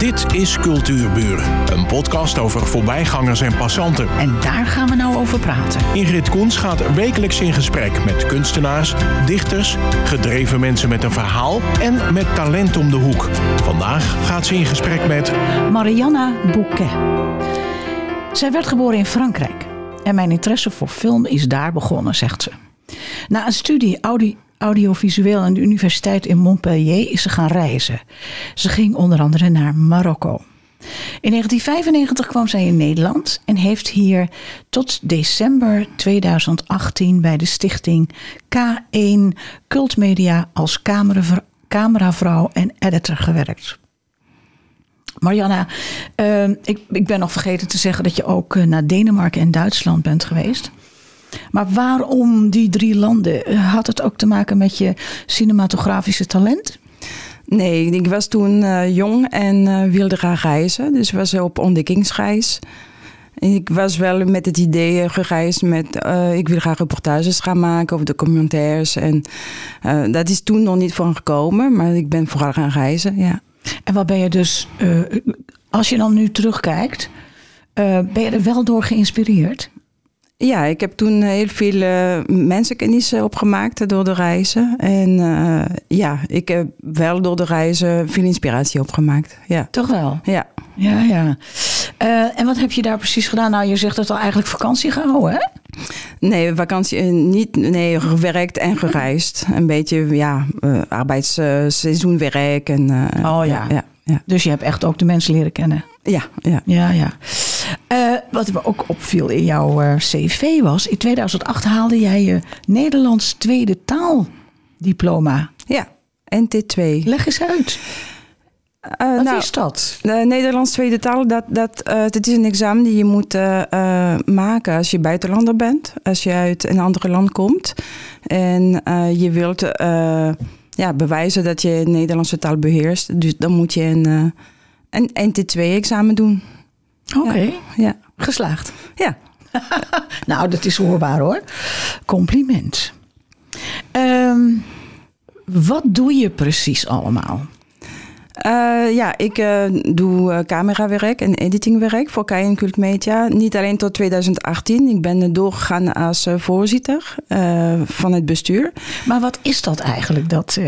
Dit is Cultuurburen, een podcast over voorbijgangers en passanten. En daar gaan we nou over praten. Ingrid Koens gaat wekelijks in gesprek met kunstenaars, dichters, gedreven mensen met een verhaal en met talent om de hoek. Vandaag gaat ze in gesprek met Marianne Bouquet. Zij werd geboren in Frankrijk. En mijn interesse voor film is daar begonnen, zegt ze. Na een studie audi audiovisueel aan de universiteit in Montpellier is ze gaan reizen. Ze ging onder andere naar Marokko. In 1995 kwam zij in Nederland en heeft hier tot december 2018 bij de stichting K1 Cultmedia als camerav- cameravrouw en editor gewerkt. Marianna, eh, ik, ik ben nog vergeten te zeggen dat je ook eh, naar Denemarken en Duitsland bent geweest. Maar waarom die drie landen? Had het ook te maken met je cinematografische talent? Nee, ik was toen eh, jong en eh, wilde graag reizen. Dus was op ontdekkingsreis. En ik was wel met het idee eh, gereisd met... ik wil graag reportages gaan maken of documentaires. En eh, dat is toen nog niet van gekomen. Maar ik ben vooral gaan reizen, ja. En wat ben je dus, als je dan nu terugkijkt, ben je er wel door geïnspireerd? Ja, ik heb toen heel veel eh, mensenkennis opgemaakt door de reizen. En eh, ja, ik heb wel door de reizen veel inspiratie opgemaakt. Ja, Toch wel? ja. Ja, ja. Eh, en wat heb je daar precies gedaan? Nou, je zegt dat al eigenlijk vakantie gehouden, hè? Nee, vakantie niet. Nee, gewerkt en gereisd. Een beetje, ja, arbeidsseizoenwerk. en, Oh ja. ja, ja. Dus je hebt echt ook de mensen leren kennen. Ja, ja. Ja, ja. Wat me ook opviel in jouw uh, cv was... in 2008 haalde jij je Nederlands tweede taaldiploma. Ja, NT2. Leg eens uit. Uh, Wat nou, is dat? Nederlands tweede taal, dat, dat, uh, dat is een examen die je moet uh, maken als je buitenlander bent. Als je uit een ander land komt. En eh, je wilt ja, bewijzen dat je de Nederlandse taal beheerst. Dus dan moet je een, een NT2-examen doen. Oké, okay. ja. ja. Geslaagd. Ja. nou, dat is hoorbaar hoor. Compliment. Um, wat doe je precies allemaal? Uh, ja, ik uh, doe uh, camerawerk en editingwerk voor KN Cult Media. Niet alleen tot 2018. Ik ben doorgegaan als voorzitter van het bestuur. Maar wat is dat eigenlijk, dat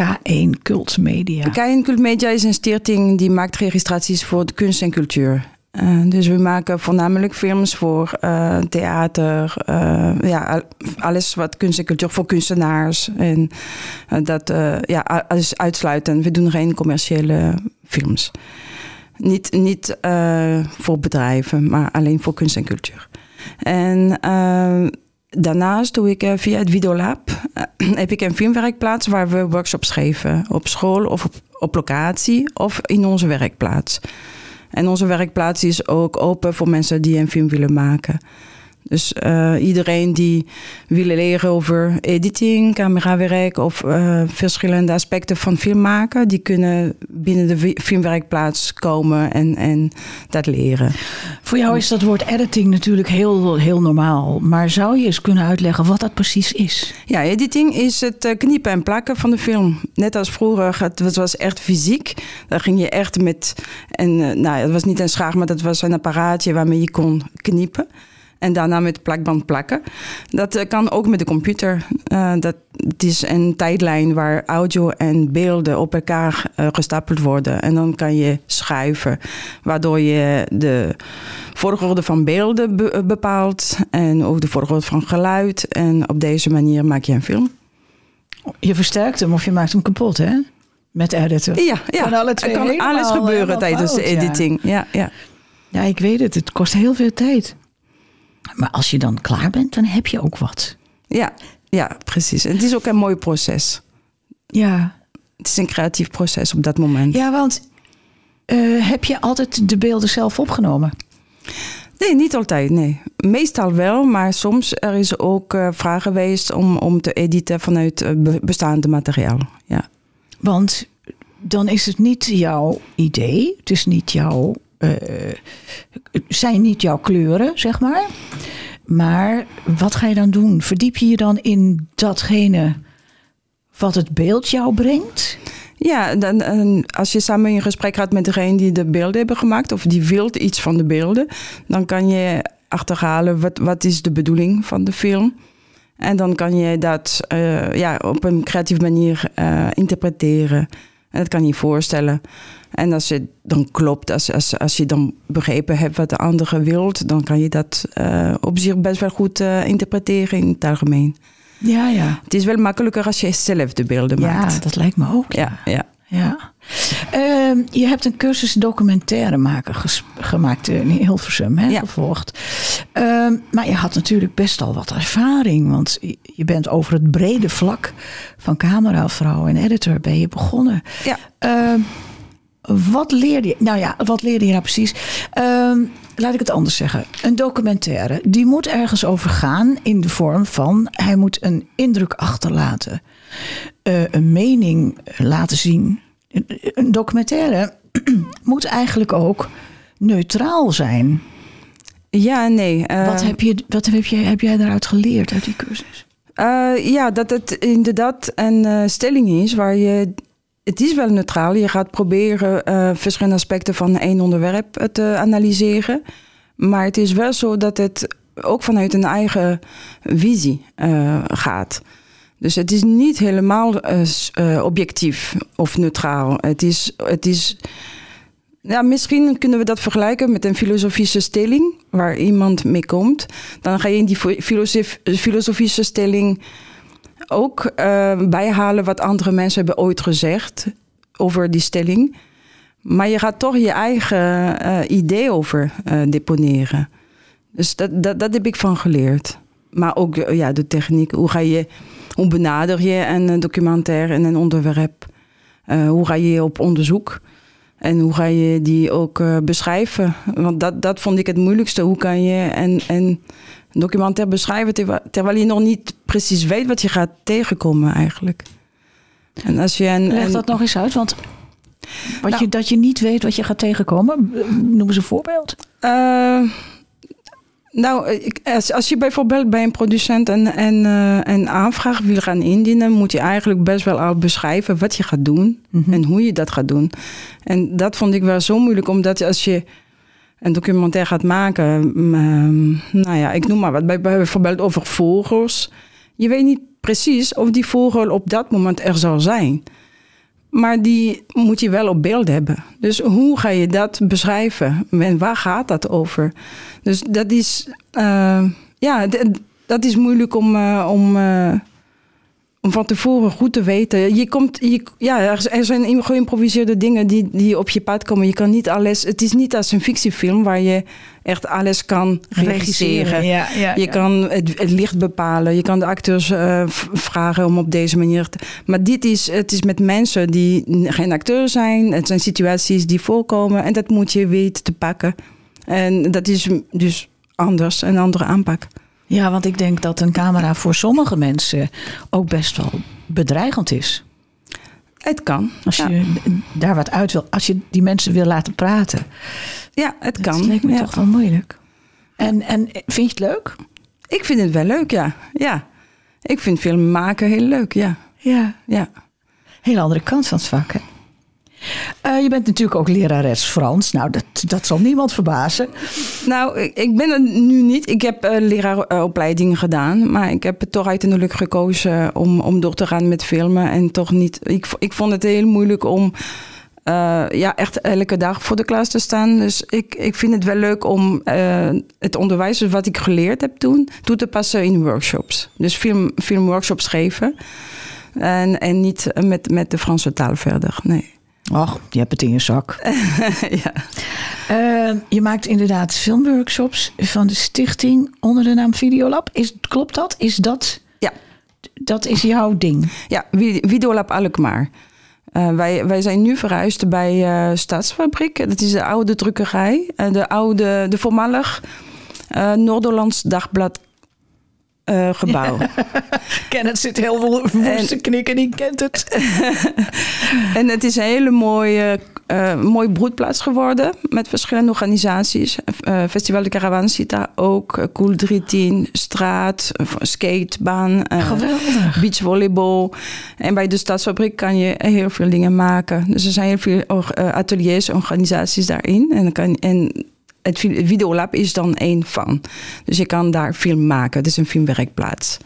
K1 Cult Media? KN Cult Media is een stichting die maakt registraties voor de kunst en cultuur. Uh, dus we maken voornamelijk films voor uh, theater, uh, ja, alles wat kunst en cultuur voor kunstenaars. En dat ja, alles uitsluiten. We doen geen commerciële films. Niet, niet voor bedrijven, maar alleen voor kunst en cultuur. En daarnaast doe ik via het Videolab heb ik een filmwerkplaats waar we workshops geven. Op school of op locatie of in onze werkplaats. En onze werkplaats is ook open voor mensen die een film willen maken. Dus uh, iedereen die wil leren over editing, camerawerk of uh, verschillende aspecten van film maken, die kunnen binnen de filmwerkplaats komen en, en dat leren. Voor jou is dat woord editing natuurlijk heel, heel normaal. Maar zou je eens kunnen uitleggen wat dat precies is? Ja, editing is het eh, knippen en plakken van de film. Net als vroeger, het was echt fysiek. Daar ging je echt met, en, nou, het was niet een schaar, maar dat was een apparaatje waarmee je kon knippen. En daarna met plakband plakken. Dat uh, kan ook met de computer. Uh, dat, het is een tijdlijn waar audio en beelden op elkaar uh, gestapeld worden. En dan kan je schuiven. Waardoor je de volgorde van beelden be bepaalt. En ook de volgorde van geluid. En op deze manier maak je een film. Je versterkt hem of je maakt hem kapot, hè? Met editen. Ja, ja. Kan alle twee kan alles gebeuren tijdens de editing. Ja. ja, ja. Ja, ik weet het. Het kost heel veel tijd. Maar als je dan klaar bent, dan heb je ook wat. Ja, ja precies. En het is ook een mooi proces. Ja. Het is een creatief proces op dat moment. Ja, want uh, heb je altijd de beelden zelf opgenomen? Nee, niet altijd, nee. Meestal wel, maar soms er is ook uh, vraag geweest om, om te editen vanuit uh, bestaande materiaal. Ja. Want dan is het niet jouw idee, het is niet jouw zijn niet jouw kleuren, zeg maar. Maar wat ga je dan doen? Verdiep je je dan in datgene wat het beeld jou brengt? Ja, dan, als je samen in gesprek gaat met degene die de beelden hebben gemaakt, of die wil iets van de beelden, dan kan je achterhalen wat, wat is de bedoeling van de film. En dan kan je dat eh, ja, op een creatieve manier eh, interpreteren. En dat kan je voorstellen. En als het dan klopt, als, als, als je dan begrepen hebt wat de andere wilt, dan kan je dat eh, op zich best wel goed eh, interpreteren in het algemeen. Ja, ja. Het is wel makkelijker als je zelf de beelden Ja, maakt. dat lijkt me ook. Ja, ja. Ja. Ehm, je hebt een cursus documentaire maken gemaakt in Hilversum, hè, Ja. gevolgd. Ehm, maar je had natuurlijk best al wat ervaring. Want je- bent over het brede vlak van cameravrouw en editor ben je begonnen. Ja. Ehm, wat leerde je? Nou ja, wat leerde je nou precies? Laat ik het anders zeggen. Een documentaire, die moet ergens over gaan in de vorm van... hij moet een indruk achterlaten. Eh, een mening laten zien. Een documentaire moet eigenlijk ook neutraal zijn. Ja en nee. eh, wat heb, je, wat heb, je, heb jij daaruit geleerd uit die cursus? Eh, ja, dat het inderdaad een stelling is waar je. Het is wel neutraal. Je gaat proberen verschillende aspecten van één onderwerp te analyseren. Maar het is wel zo dat het ook vanuit een eigen visie gaat. Dus het is niet helemaal eh, eh, objectief of neutraal. Het is, het is ja, misschien kunnen we dat vergelijken met een filosofische stelling waar iemand mee komt. Dan ga je in die filosofische stelling ook eh, bijhalen wat andere mensen hebben ooit gezegd over die stelling. Maar je gaat toch je eigen eh, idee over deponeren. Dus dat, dat, dat heb ik van geleerd. Maar ook eh, ja, de techniek. Hoe, ga je, hoe benader je een eh, documentaire en een onderwerp? Eh, hoe ga je op onderzoek? En hoe ga je die ook beschrijven? Want dat, dat vond ik het moeilijkste. Hoe kan je een, een documentaire beschrijven terwijl, terwijl je nog niet precies weet wat je gaat tegenkomen eigenlijk? En als je een, Leg een- dat nog eens uit, want wat Nou. je, dat je niet weet wat je gaat tegenkomen. Noem eens een voorbeeld. Nou, ik- als, als je bijvoorbeeld bij een producent een, een, eh, een aanvraag wil gaan indienen, moet je eigenlijk best wel al beschrijven wat je gaat doen en hoe je dat gaat doen. En dat vond ik wel zo moeilijk, omdat als je een documentaire gaat maken, mm, ehm, nou ja, ik noem maar wat, bij, bij- bijvoorbeeld over vogels. Je weet niet precies of die vogel op dat moment er zal zijn. Maar die moet je wel op beeld hebben. Dus hoe ga je dat beschrijven? En waar gaat dat over? Dus dat is, eh, ja, dat is moeilijk om, eh, om, eh, om van tevoren goed te weten. Je komt, je, ja, er zijn geïmproviseerde dingen die, die op je pad komen. Je kan niet alles. Het is niet als een fictiefilm waar je echt alles kan regisseren. Ja, ja, Je ja. kan het, het licht bepalen. Je kan de acteurs eh, vragen om op deze manier te... Maar dit is, het is met mensen die geen acteur zijn. Het zijn situaties die voorkomen. En dat moet je weten te pakken. En dat is dus anders, een andere aanpak. Ja, want ik denk dat een camera voor sommige mensen ook best wel bedreigend is. Het kan. Als ja. je daar wat uit wil, als je die mensen wil laten praten. ja, het Dat kan. lijkt me Ja. toch wel moeilijk. En, en vind je het leuk? Ik vind het wel leuk, ja. ja. Ik vind film maken heel leuk, ja. Ja. ja. Hele andere kant van het vak, hè? Eh, je bent natuurlijk ook lerares Frans. Nou, dat, dat zal niemand verbazen. Nou, ik, ben het nu niet. Ik heb uh, leraaropleidingen gedaan. Maar ik heb het toch uiteindelijk gekozen om, om door te gaan met filmen. En toch niet. Ik, ik vond het heel moeilijk om uh, ja, echt elke dag voor de klas te staan. Dus ik, ik vind het wel leuk om het onderwijs, dus wat ik geleerd heb toen, toe te passen in workshops. Dus film, filmworkshops geven. En, en niet met, met de Franse taal verder. Nee. Och, je hebt het in je zak. ja. Uh, je maakt inderdaad filmworkshops van de stichting onder de naam Videolab. Is, klopt dat? Is dat? Ja. Dat is jouw ding? Ja, Videolab Alkmaar. Uh, wij, wij zijn nu verhuisd bij uh, Staatsfabriek. Dat is de oude drukkerij. Uh, de oude, de voormalig Noorderlands Dagblad uh, gebouw. Kenneth zit heel woest te knikken, die kent het. en het is een hele mooie eh, een mooi broedplaats geworden met verschillende organisaties. Uh, Festival de Caravan zit daar ook, Cool 310, straat, skatebaan, Geweldig. beachvolleyball. En bij de Stadsfabriek kan je heel veel dingen maken. Dus er zijn heel veel ateliers, organisaties daarin. En, dan kan, en het Videolab is dan één van. Dus je kan daar film maken. Het is een filmwerkplaats.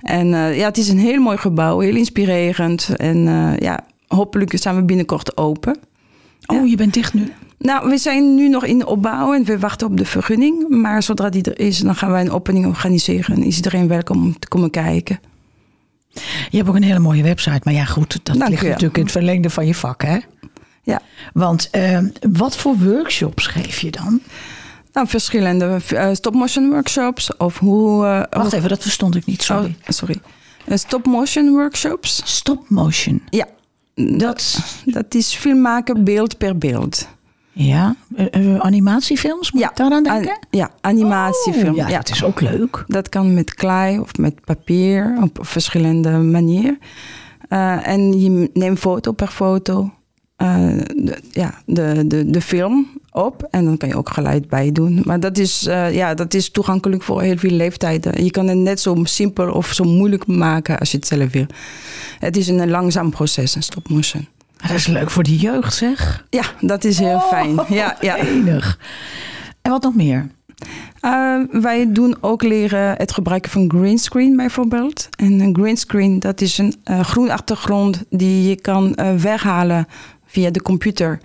En ja, het is een heel mooi gebouw, heel inspirerend. En ja, hopelijk zijn we binnenkort open. Oh, je bent dicht nu? Nou, we zijn nu nog in de opbouw en we wachten op de vergunning. Maar zodra die er is, dan gaan wij een opening organiseren. En is iedereen welkom om te komen kijken. Je hebt ook een hele mooie website. Maar ja, goed, dat Dank ligt natuurlijk in het verlengde van je vak, hè? Ja. Want uh, wat voor workshops geef je dan? Nou, verschillende uh, stop-motion workshops. Of hoe. Uh, Wacht even, dat verstond ik niet, sorry. Oh, sorry. stop-motion workshops. Stop-motion? Ja. Dat, dat is film maken beeld per beeld. Ja, animatiefilms, moet ja. ik daaraan denken? An ja, animatiefilm. Oh, ja, ja, dat is ook leuk. Dat kan met klei of met papier op verschillende manieren. En je neemt foto per foto uh, de, ja, de, de, de film op. En dan kan je ook geluid bij doen. Maar dat is, uh, ja, dat is toegankelijk voor heel veel leeftijden. Je kan het net zo simpel of zo moeilijk maken als je het zelf wil. Het is een langzaam proces, een stop motion. Dat is leuk voor de jeugd, zeg. Ja, dat is heel oh, fijn. Ja, ja. Enig. En wat nog meer? Uh, wij doen ook leren het gebruiken van greenscreen bijvoorbeeld. En een greenscreen, dat is een uh, groen achtergrond die je kan uh, weghalen via de computer.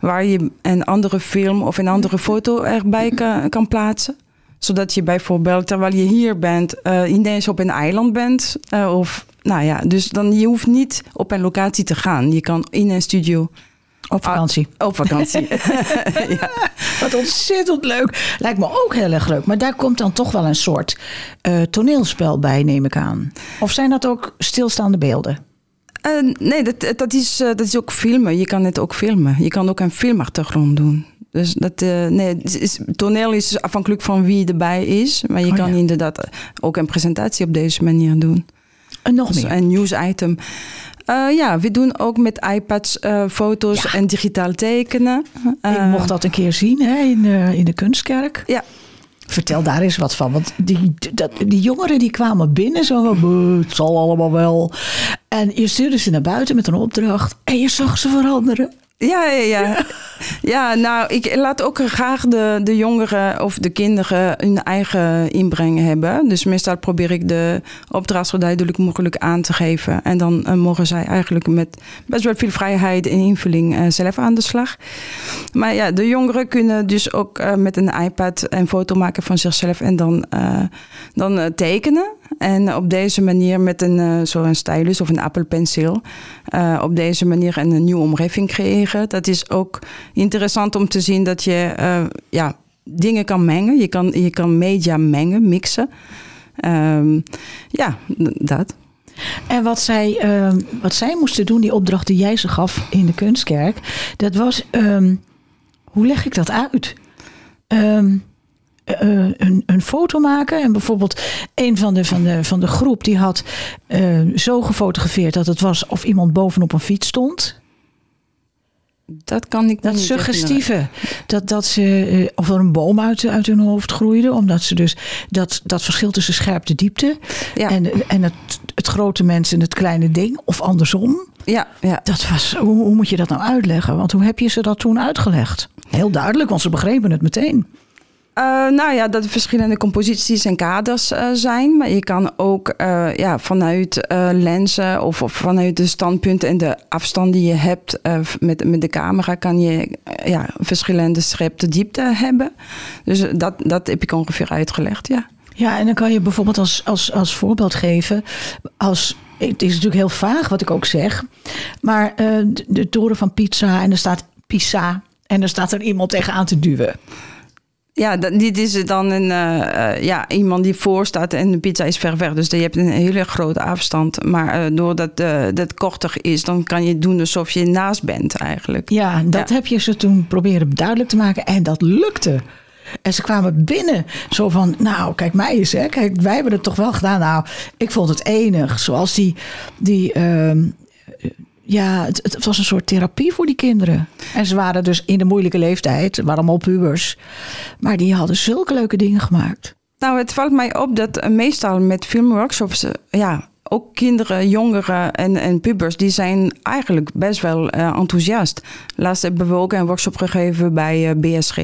Waar je een andere film of een andere foto erbij kan, kan plaatsen. Zodat je bijvoorbeeld, terwijl je hier bent, uh, ineens op een eiland bent. Uh, of, nou ja, dus dan je hoeft niet op een locatie te gaan. Je kan in een studio. Op vakantie. Ah, op vakantie. ja. Wat ontzettend leuk. Lijkt me ook heel erg leuk. Maar daar komt dan toch wel een soort uh, toneelspel bij, neem ik aan. Of zijn dat ook stilstaande beelden? Uh, nee, dat, dat, is, uh, dat is ook filmen. Je kan het ook filmen. Je kan ook een filmachtergrond doen. Dus dat, uh, nee, is, toneel is afhankelijk van wie erbij is. Maar je Oh, kan ja. inderdaad ook een presentatie op deze manier doen. En nog Dus meer? een nieuwsitem. Uh, ja, we doen ook met iPads uh, foto's Ja. en digitaal tekenen. ik mocht dat een keer zien hè, in, in de kunstkerk. Ja. Vertel daar eens wat van. Want die, dat, die jongeren die kwamen binnen zo van, "Buh, het zal allemaal wel. En je stuurde ze naar buiten met een opdracht. En je zag ze veranderen. Ja, ja, ja. ja, nou, ik laat ook graag de, de jongeren of de kinderen hun eigen inbreng hebben. Dus meestal probeer ik de opdracht zo duidelijk mogelijk aan te geven. En dan uh, mogen zij eigenlijk met best wel veel vrijheid en invulling uh, zelf aan de slag. Maar ja, de jongeren kunnen dus ook uh, met een iPad een foto maken van zichzelf en dan, dan tekenen. En op deze manier met een uh, zo'n stylus of een appelpenseel, uh, op deze manier een, nieuwe omgeving creëren. Dat is ook interessant om te zien dat je uh, ja, dingen kan mengen. Je kan, je kan media mengen, mixen. Um, ja, dat. En wat zij, uh, wat zij moesten doen, die opdracht die jij ze gaf in de kunstkerk, dat was, um, hoe leg ik dat uit? Um, uh, een, een, foto maken. En bijvoorbeeld een van de, van de, van de groep die had uh, zo gefotografeerd dat het was of iemand bovenop een fiets stond. Dat kan ik Dat niet suggestieve. Dat, dat ze, uh, of er een boom uit, uit hun hoofd groeide. Omdat ze dus dat, dat verschil tussen scherpte diepte. Ja. En, en het, het grote mens en het kleine ding. Of andersom. Ja, ja. Dat was, hoe, hoe moet je dat nou uitleggen? Want hoe heb je ze dat toen uitgelegd? Heel duidelijk, want ze begrepen het meteen. Uh, nou ja, dat er verschillende composities en kaders uh, zijn. Maar je kan ook uh, ja, vanuit lenzen of, of, vanuit de standpunten en de afstand die je hebt met, met de camera, kan je ja, verschillende scherpte diepte hebben. Dus dat, dat heb ik ongeveer uitgelegd, ja. Ja, en dan kan je bijvoorbeeld als, als, als voorbeeld geven, als het is natuurlijk heel vaag wat ik ook zeg, maar de, de toren van pizza en er staat pizza en er staat er iemand tegenaan te duwen. Ja, dit is dan een, uh, ja, iemand die voor staat en de pizza is ver weg. Dus je hebt een hele grote afstand. Maar uh, doordat uh, dat korter is, dan kan je doen alsof je naast bent eigenlijk. Ja, dat ja. heb je ze toen proberen duidelijk te maken. En dat lukte. En ze kwamen binnen zo van, nou, kijk mij eens, hè. Kijk, wij hebben het toch wel gedaan. Nou, ik vond het enig. Zoals die, die uh, ja, het, was een soort therapie voor die kinderen. En ze waren dus in de moeilijke leeftijd, waren allemaal pubers. Maar die hadden zulke leuke dingen gemaakt. Nou, het valt mij op dat eh, meestal met filmworkshops, eh, ja, ook kinderen, jongeren en, en pubers, die zijn eigenlijk best wel eh, enthousiast. Laatst hebben we ook een workshop gegeven bij BSG.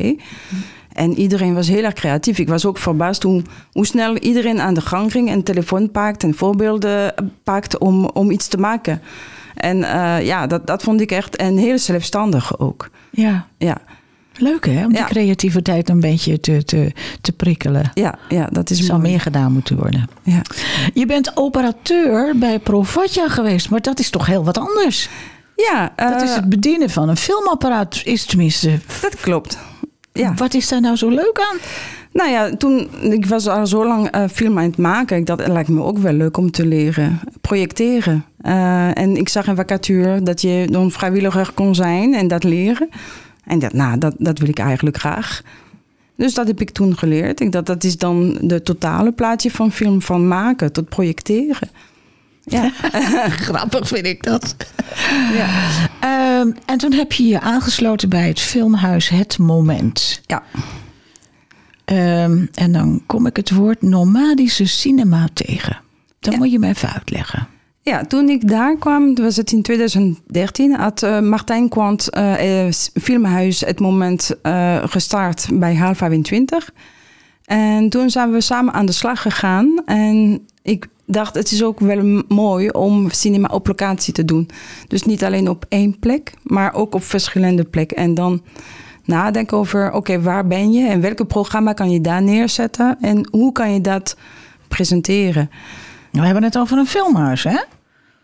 En iedereen was heel erg creatief. Ik was ook verbaasd hoe, snel iedereen aan de gang ging en telefoon pakt en voorbeelden pakt om, om iets te maken. En eh, ja, dat, dat vond ik echt een heel zelfstandig ook. Ja, Ja, leuk hè, om die creativiteit een beetje te, te, te prikkelen. ja, ja dat is zou mooi. meer gedaan moeten worden. Ja. Je bent operateur bij Provatja geweest, maar dat is toch heel wat anders? Ja, Dat is eh, het bedienen van een filmapparaat, is tenminste. dat klopt. Ja. Wat is daar nou zo leuk aan? Nou ja, toen ik was al zo lang eh, film aan het maken. Ik dacht, het lijkt me ook wel leuk om te leren projecteren. Eh, en ik zag een vacature dat je dan vrijwilliger kon zijn en dat leren. En dat, nou, dat, dat wil ik eigenlijk graag. Dus dat heb ik toen geleerd. Ik dacht, dat is dan de totale plaatje van film, van maken tot projecteren. Ja, Grappig vind ik dat. ja. Ehm, en toen heb je je aangesloten bij het filmhuis Het Moment. ja. Ehm, en dan kom ik het woord nomadische cinema tegen. Dat Ja. moet je me even uitleggen. Ja, toen ik daar kwam, was het in 2013, had eh, Martijn Kwant eh, eh, Filmhuis het moment gestart bij Haal 25. En toen zijn we samen aan de slag gegaan. En ik dacht, het is ook wel mooi om cinema op locatie te doen. Dus niet alleen op één plek, maar ook op verschillende plekken. En dan nadenken over, oké, waar ben je? En welke programma kan je daar neerzetten? En hoe kan je dat presenteren? We hebben het over een filmhuis, hè?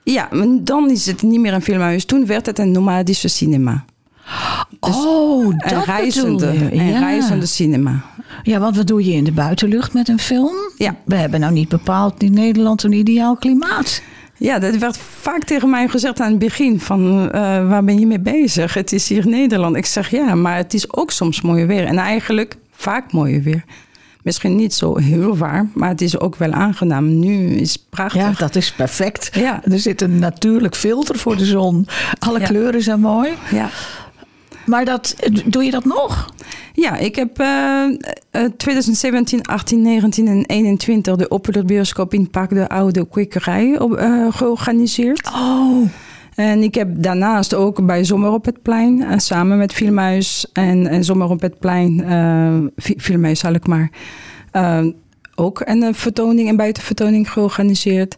Ja, maar dan is het niet meer een filmhuis. Toen werd het een nomadische cinema. oh, Een dat reizende, bedoel je. een ja. reizende cinema. Ja, want wat doe je in de buitenlucht met een film? Ja. We hebben nou niet bepaald in Nederland een ideaal klimaat. Ja, dat werd vaak tegen mij gezegd aan het begin van eh, waar ben je mee bezig? Het is hier Nederland. Ik zeg ja, maar het is ook soms mooi weer. En eigenlijk vaak mooi weer. Misschien niet zo heel waar, maar het is ook wel aangenaam. Nu is het Ja, prachtig. dat is perfect. Ja. Er zit een natuurlijk filter voor de zon. Alle Ja. kleuren zijn mooi. Ja. Maar dat, doe je dat nog? Ja, ik heb eh, eh, 2017, 18, 19 en 21 de Openluchtbioscoop in Park de Oude Kwekerij op, eh, georganiseerd. Oh, En ik heb daarnaast ook bij Zomer op het Plein, eh, samen met Filmhuis en, en Zomer op het Plein, Fi- Filmhuis ik maar, eh, ook een vertoning, een buitenvertoning georganiseerd.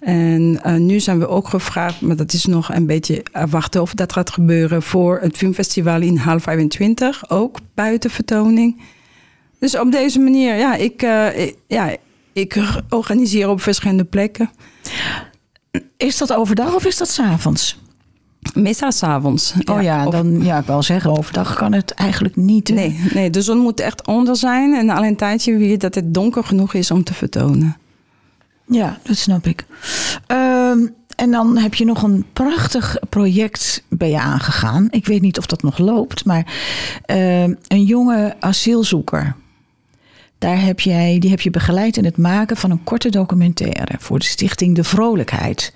En nu zijn we ook gevraagd, maar dat is nog een beetje wachten of dat gaat gebeuren voor het filmfestival in Haal 25, ook buitenvertoning. Dus op deze manier, ja, ik, ik- ja, ik organiseer op verschillende plekken. Is dat overdag of is dat 's avonds? Meestal s'avonds. oh ja, dan ja, ik wil zeggen, overdag kan het eigenlijk niet. hè? Nee, nee, de zon moet echt onder zijn. En al een tijdje je dat het donker genoeg is om te vertonen. Ja, dat snap ik. Ehm, en dan heb je nog een prachtig project bij je aangegaan. Ik weet niet of dat nog loopt, maar ehm, een jonge asielzoeker. Daar heb jij, die heb je begeleid in het maken van een korte documentaire voor de stichting De Vrolijkheid.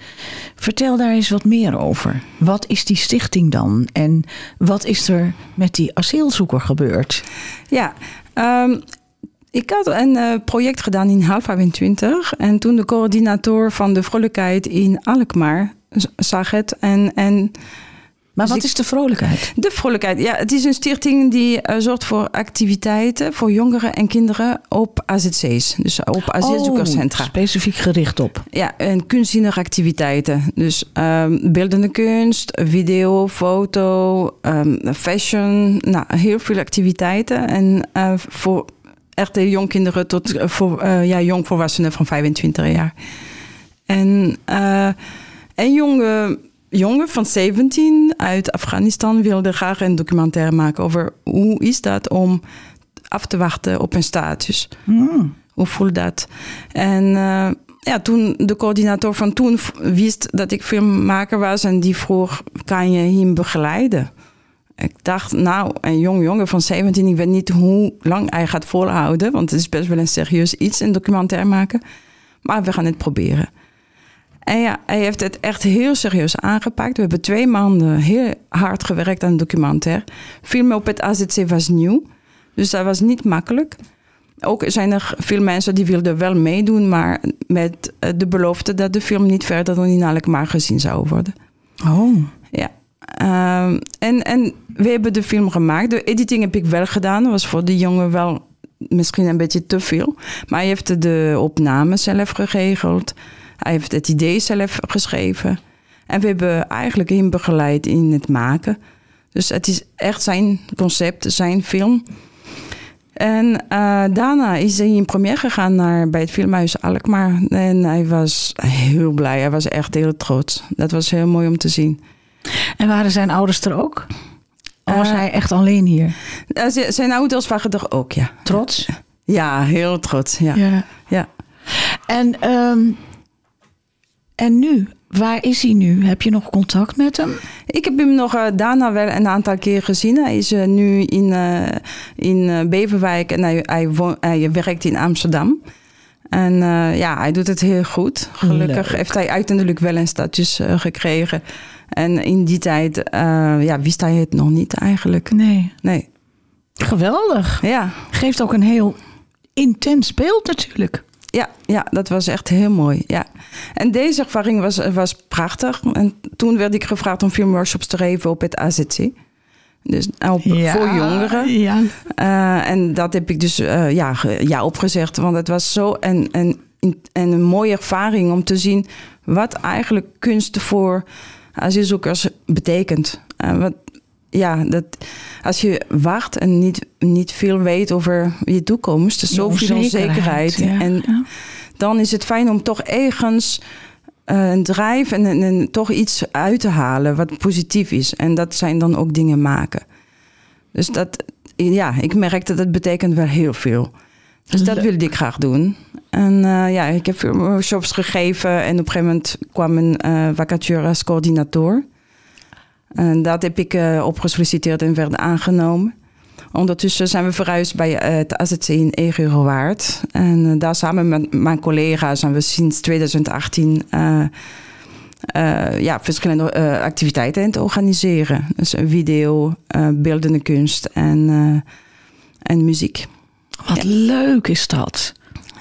Vertel daar eens wat meer over. Wat is die stichting dan? En wat is er met die asielzoeker gebeurd? Ja, ehm, ik had een eh, project gedaan in Haal 25. En toen de coördinator van de vrolijkheid in Alkmaar zag het. En, en Maar Dus wat ik- is de vrolijkheid? de vrolijkheid, ja, het is een stichting die eh, zorgt voor activiteiten voor jongeren en kinderen op AZC's. Dus op asielzoekerscentra. Oh, specifiek gericht op. Ja, en kunstzinnige activiteiten. Dus ehm, beeldende kunst, video, foto, ehm, fashion. Nou, heel veel activiteiten. En eh, voor echte jongkinderen tot eh, voor, ja, jongvolwassenen van 25 jaar. En een jonge jongen van 17 uit Afghanistan wilde graag een documentaire maken over hoe is dat om af te wachten op een status. Hmm. Hoe voelt dat? En eh, ja, toen de coördinator van toen wist dat ik filmmaker was en die vroeg, kan je hem begeleiden? Ik dacht, nou, een jong jongen van 17, ik weet niet hoe lang hij gaat volhouden, want het is best wel een serieus iets, een documentaire maken. Maar we gaan het proberen. En ja, hij heeft het echt heel serieus aangepakt. We hebben twee maanden heel hard gewerkt aan het documentaire. Filmen op het AZC was nieuw, dus dat was niet makkelijk. Ook zijn er veel mensen die wilden wel meedoen, maar met eh, de belofte dat de film niet verder dan in Alkmaar gezien zou worden. Oh. Ja. Ehm, en, en we hebben de film gemaakt. De editing heb ik wel gedaan. Dat was voor de jongen wel misschien een beetje te veel. Maar hij heeft de opname zelf geregeld. Hij heeft het idee zelf geschreven. En we hebben eigenlijk hem begeleid in het maken. Dus het is echt zijn concept, zijn film. En uh, daarna is hij in première gegaan naar, bij het filmhuis Alkmaar. En hij was heel blij. Hij was echt heel trots. Dat was heel mooi om te zien. En waren zijn ouders er ook? Of was Uh, hij echt alleen hier? Uh, z- zijn ouders waren er ook, ja. Trots? Ja, heel trots. Ja. ja. Ja. En, ehm, en nu? Waar is hij nu? Heb je nog contact met hem? Ik heb hem nog uh, daarna wel een aantal keer gezien. Hij is uh, nu in, uh, in Beverwijk en hij, hij, hij, werkt in Amsterdam. En ja, hij doet het heel goed. Gelukkig Leuk. heeft hij uiteindelijk wel een status gekregen. En in die tijd ja, wist hij het nog niet eigenlijk. Nee. Nee. Geweldig. Ja. Geeft ook een heel intens beeld natuurlijk. Ja, ja, dat was echt heel mooi. Ja. En deze ervaring was, was prachtig. En toen werd ik gevraagd om filmworkshops te geven op het AZC. Dus op, ja, voor jongeren. Ja. Uh, en dat heb ik dus uh, ja, ja opgezegd. Want het was zo een, een, een, een mooie ervaring om te zien wat eigenlijk kunst voor asielzoekers betekent. Uh, wat, ja, dat als je wacht en niet, niet veel weet over je toekomst, is zoveel onzekerheid. Ja, en ja. dan is het fijn om toch ergens uh, een drijf en, en, en, toch iets uit te halen wat positief is. En dat zijn dan ook dingen maken. Dus dat, ja, ik merk dat het betekent wel heel veel. Dus dat wilde ik graag doen. En uh, ja, ik heb workshops gegeven en op een gegeven moment kwam een uh, vacature als coördinator. En dat heb ik uh, op gesolliciteerd en werd aangenomen. Ondertussen zijn we verhuisd bij uh, het AZC in Egerowaard. En uh, daar samen met mijn collega's zijn we sinds 2018 ja, verschillende activiteiten aan het organiseren. Dus video, beeldende kunst en, en muziek. Wat ja. leuk is dat.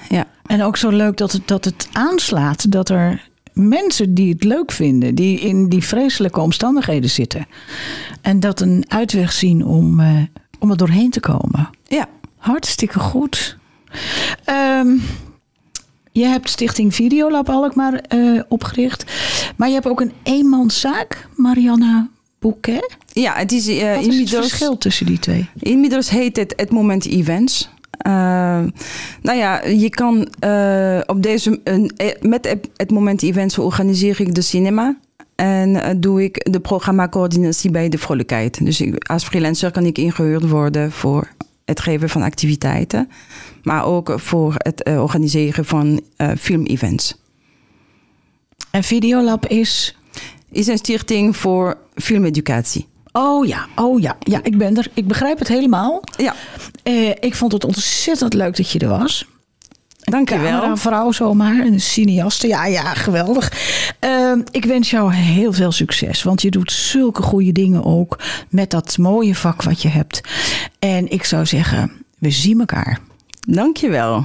Ja. En ook zo leuk dat het, dat het aanslaat dat er mensen die het leuk vinden, die in die vreselijke omstandigheden zitten. En dat een uitweg zien om, uh, om er doorheen te komen. Ja. Hartstikke goed. Um, je hebt Stichting Videolab Alkmaar uh, opgericht. Maar je hebt ook een eenmanszaak, Marianne Bouquet. Ja, het is uh, Wat is het verschil tussen die twee? Inmiddels heet het het Moment Events. Uh, nou ja, je kan uh, op deze, uh, met het moment events organiseer ik de cinema. En doe ik de programmacoördinatie bij de vrolijkheid. Dus ik, als freelancer kan ik ingehuurd worden voor het geven van activiteiten. Maar ook voor het organiseren van filmevents. En Videolab is? Is een stichting voor filmeducatie. Oh ja, oh ja, ja, ik ben er. Ik begrijp het helemaal. Ja. Uh, ik vond het ontzettend leuk dat je er was. Dank je wel. Een vrouw zomaar, een cineaste. Ja, ja, geweldig. Uh, ik wens jou heel veel succes, want je doet zulke goede dingen ook met dat mooie vak wat je hebt. En ik zou zeggen, we zien elkaar. Dank je wel.